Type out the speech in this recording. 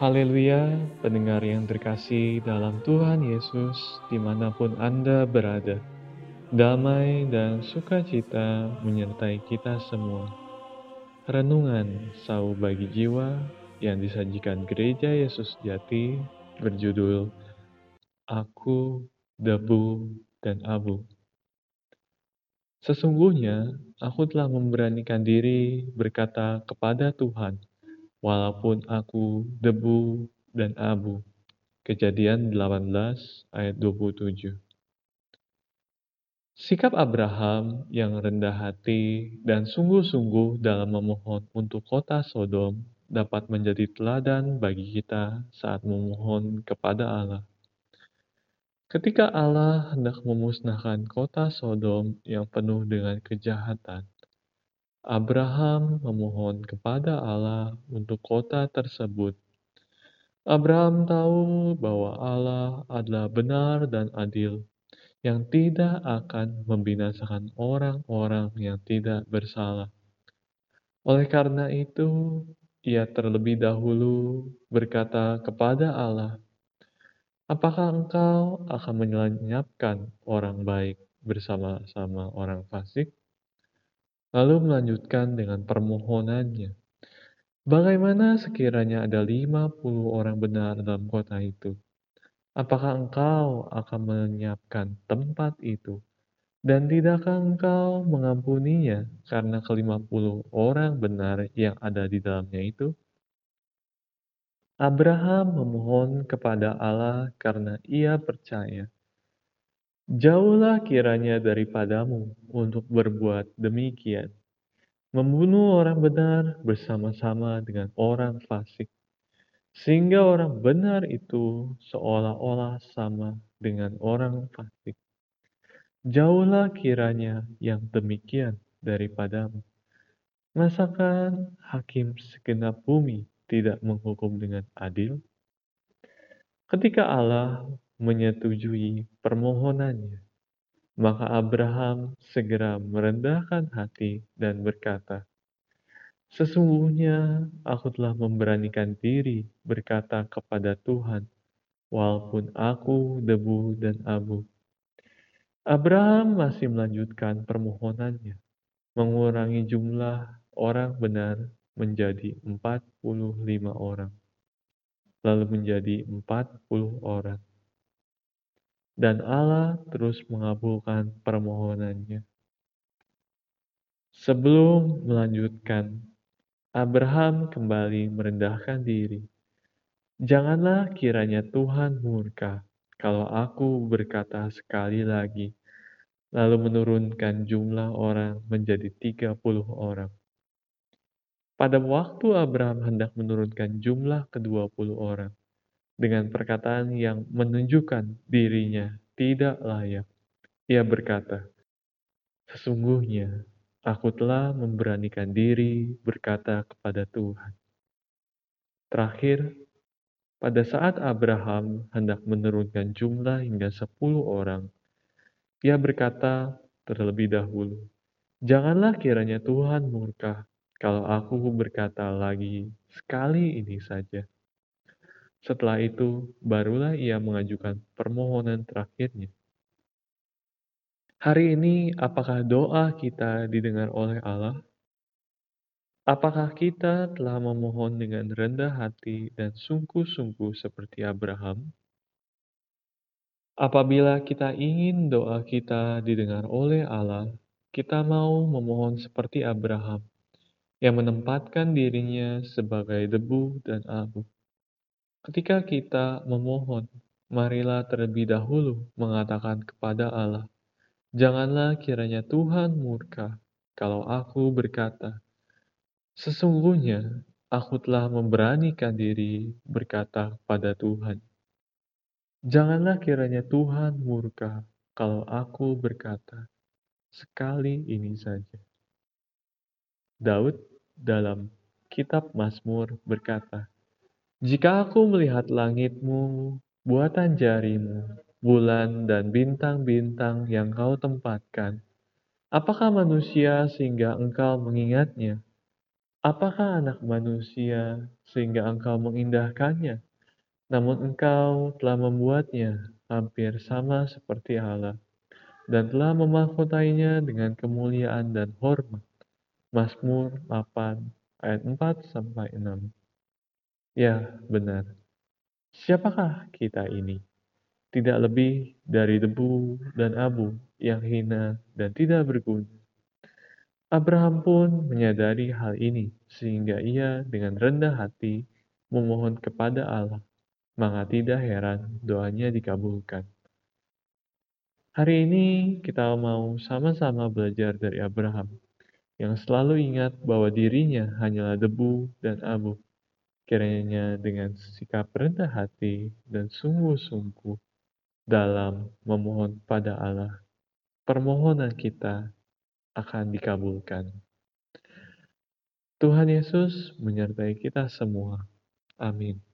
Haleluya, pendengar yang terkasih dalam Tuhan Yesus, di mana pun Anda berada. Damai dan sukacita menyertai kita semua. Renungan Sau Bagi Jiwa yang disajikan Gereja Yesus Jati berjudul Aku, Debu, dan Abu. Sesungguhnya aku telah memberanikan diri berkata kepada Tuhan, walaupun aku debu dan abu. Kejadian 18 ayat 27. Sikap Abraham yang rendah hati dan sungguh-sungguh dalam memohon untuk kota Sodom dapat menjadi teladan bagi kita saat memohon kepada Allah. Ketika Allah hendak memusnahkan kota Sodom yang penuh dengan kejahatan, Abraham memohon kepada Allah untuk kota tersebut. Abraham tahu bahwa Allah adalah benar dan adil, yang tidak akan membinasakan orang-orang yang tidak bersalah. Oleh karena itu, ia terlebih dahulu berkata kepada Allah, "Apakah Engkau akan menyelamatkan orang baik bersama-sama orang fasik?" Lalu melanjutkan dengan permohonannya. Bagaimana sekiranya ada lima puluh orang benar dalam kota itu? Apakah engkau akan menyiapkan tempat itu? Dan tidakkah engkau mengampuninya karena kelima puluh orang benar yang ada di dalamnya itu? Abraham memohon kepada Allah karena ia percaya Jauhlah kiranya daripadamu untuk berbuat demikian, membunuh orang benar bersama-sama dengan orang fasik, sehingga orang benar itu seolah-olah sama dengan orang fasik. Jauhlah kiranya yang demikian daripadamu. Masakan hakim segenap bumi tidak menghukum dengan adil? Ketika Allah menyetujui permohonannya. Maka Abraham segera merendahkan hati dan berkata, Sesungguhnya aku telah memberanikan diri berkata kepada Tuhan, walaupun aku debu dan abu. Abraham masih melanjutkan permohonannya, mengurangi jumlah orang benar menjadi 45 orang, lalu menjadi 40 orang dan Allah terus mengabulkan permohonannya. Sebelum melanjutkan, Abraham kembali merendahkan diri. Janganlah kiranya Tuhan murka kalau aku berkata sekali lagi, lalu menurunkan jumlah orang menjadi 30 orang. Pada waktu Abraham hendak menurunkan jumlah ke-20 orang, dengan perkataan yang menunjukkan dirinya tidak layak. Ia berkata, "Sesungguhnya aku telah memberanikan diri berkata kepada Tuhan." Terakhir, pada saat Abraham hendak menurunkan jumlah hingga sepuluh orang, ia berkata terlebih dahulu, Janganlah kiranya Tuhan murka kalau aku berkata lagi sekali ini saja. Setelah itu, barulah ia mengajukan permohonan terakhirnya. Hari ini, apakah doa kita didengar oleh Allah? Apakah kita telah memohon dengan rendah hati dan sungguh-sungguh seperti Abraham? Apabila kita ingin doa kita didengar oleh Allah, kita mau memohon seperti Abraham, yang menempatkan dirinya sebagai debu dan abu. Ketika kita memohon, marilah terlebih dahulu mengatakan kepada Allah, "Janganlah kiranya Tuhan murka kalau aku berkata, sesungguhnya aku telah memberanikan diri berkata pada Tuhan. Janganlah kiranya Tuhan murka kalau aku berkata, sekali ini saja." Daud dalam kitab Mazmur berkata, jika aku melihat langitmu, buatan jarimu, bulan dan bintang-bintang yang kau tempatkan, apakah manusia sehingga engkau mengingatnya? Apakah anak manusia sehingga engkau mengindahkannya? Namun engkau telah membuatnya hampir sama seperti Allah dan telah memahkotainya dengan kemuliaan dan hormat. Mazmur 8 ayat 4 sampai 6. Ya, benar. Siapakah kita ini? Tidak lebih dari debu dan abu yang hina dan tidak berguna. Abraham pun menyadari hal ini, sehingga ia dengan rendah hati memohon kepada Allah. Maka tidak heran doanya dikabulkan. Hari ini kita mau sama-sama belajar dari Abraham, yang selalu ingat bahwa dirinya hanyalah debu dan abu. Kiranya dengan sikap rendah hati dan sungguh-sungguh dalam memohon pada Allah, permohonan kita akan dikabulkan. Tuhan Yesus menyertai kita semua. Amin.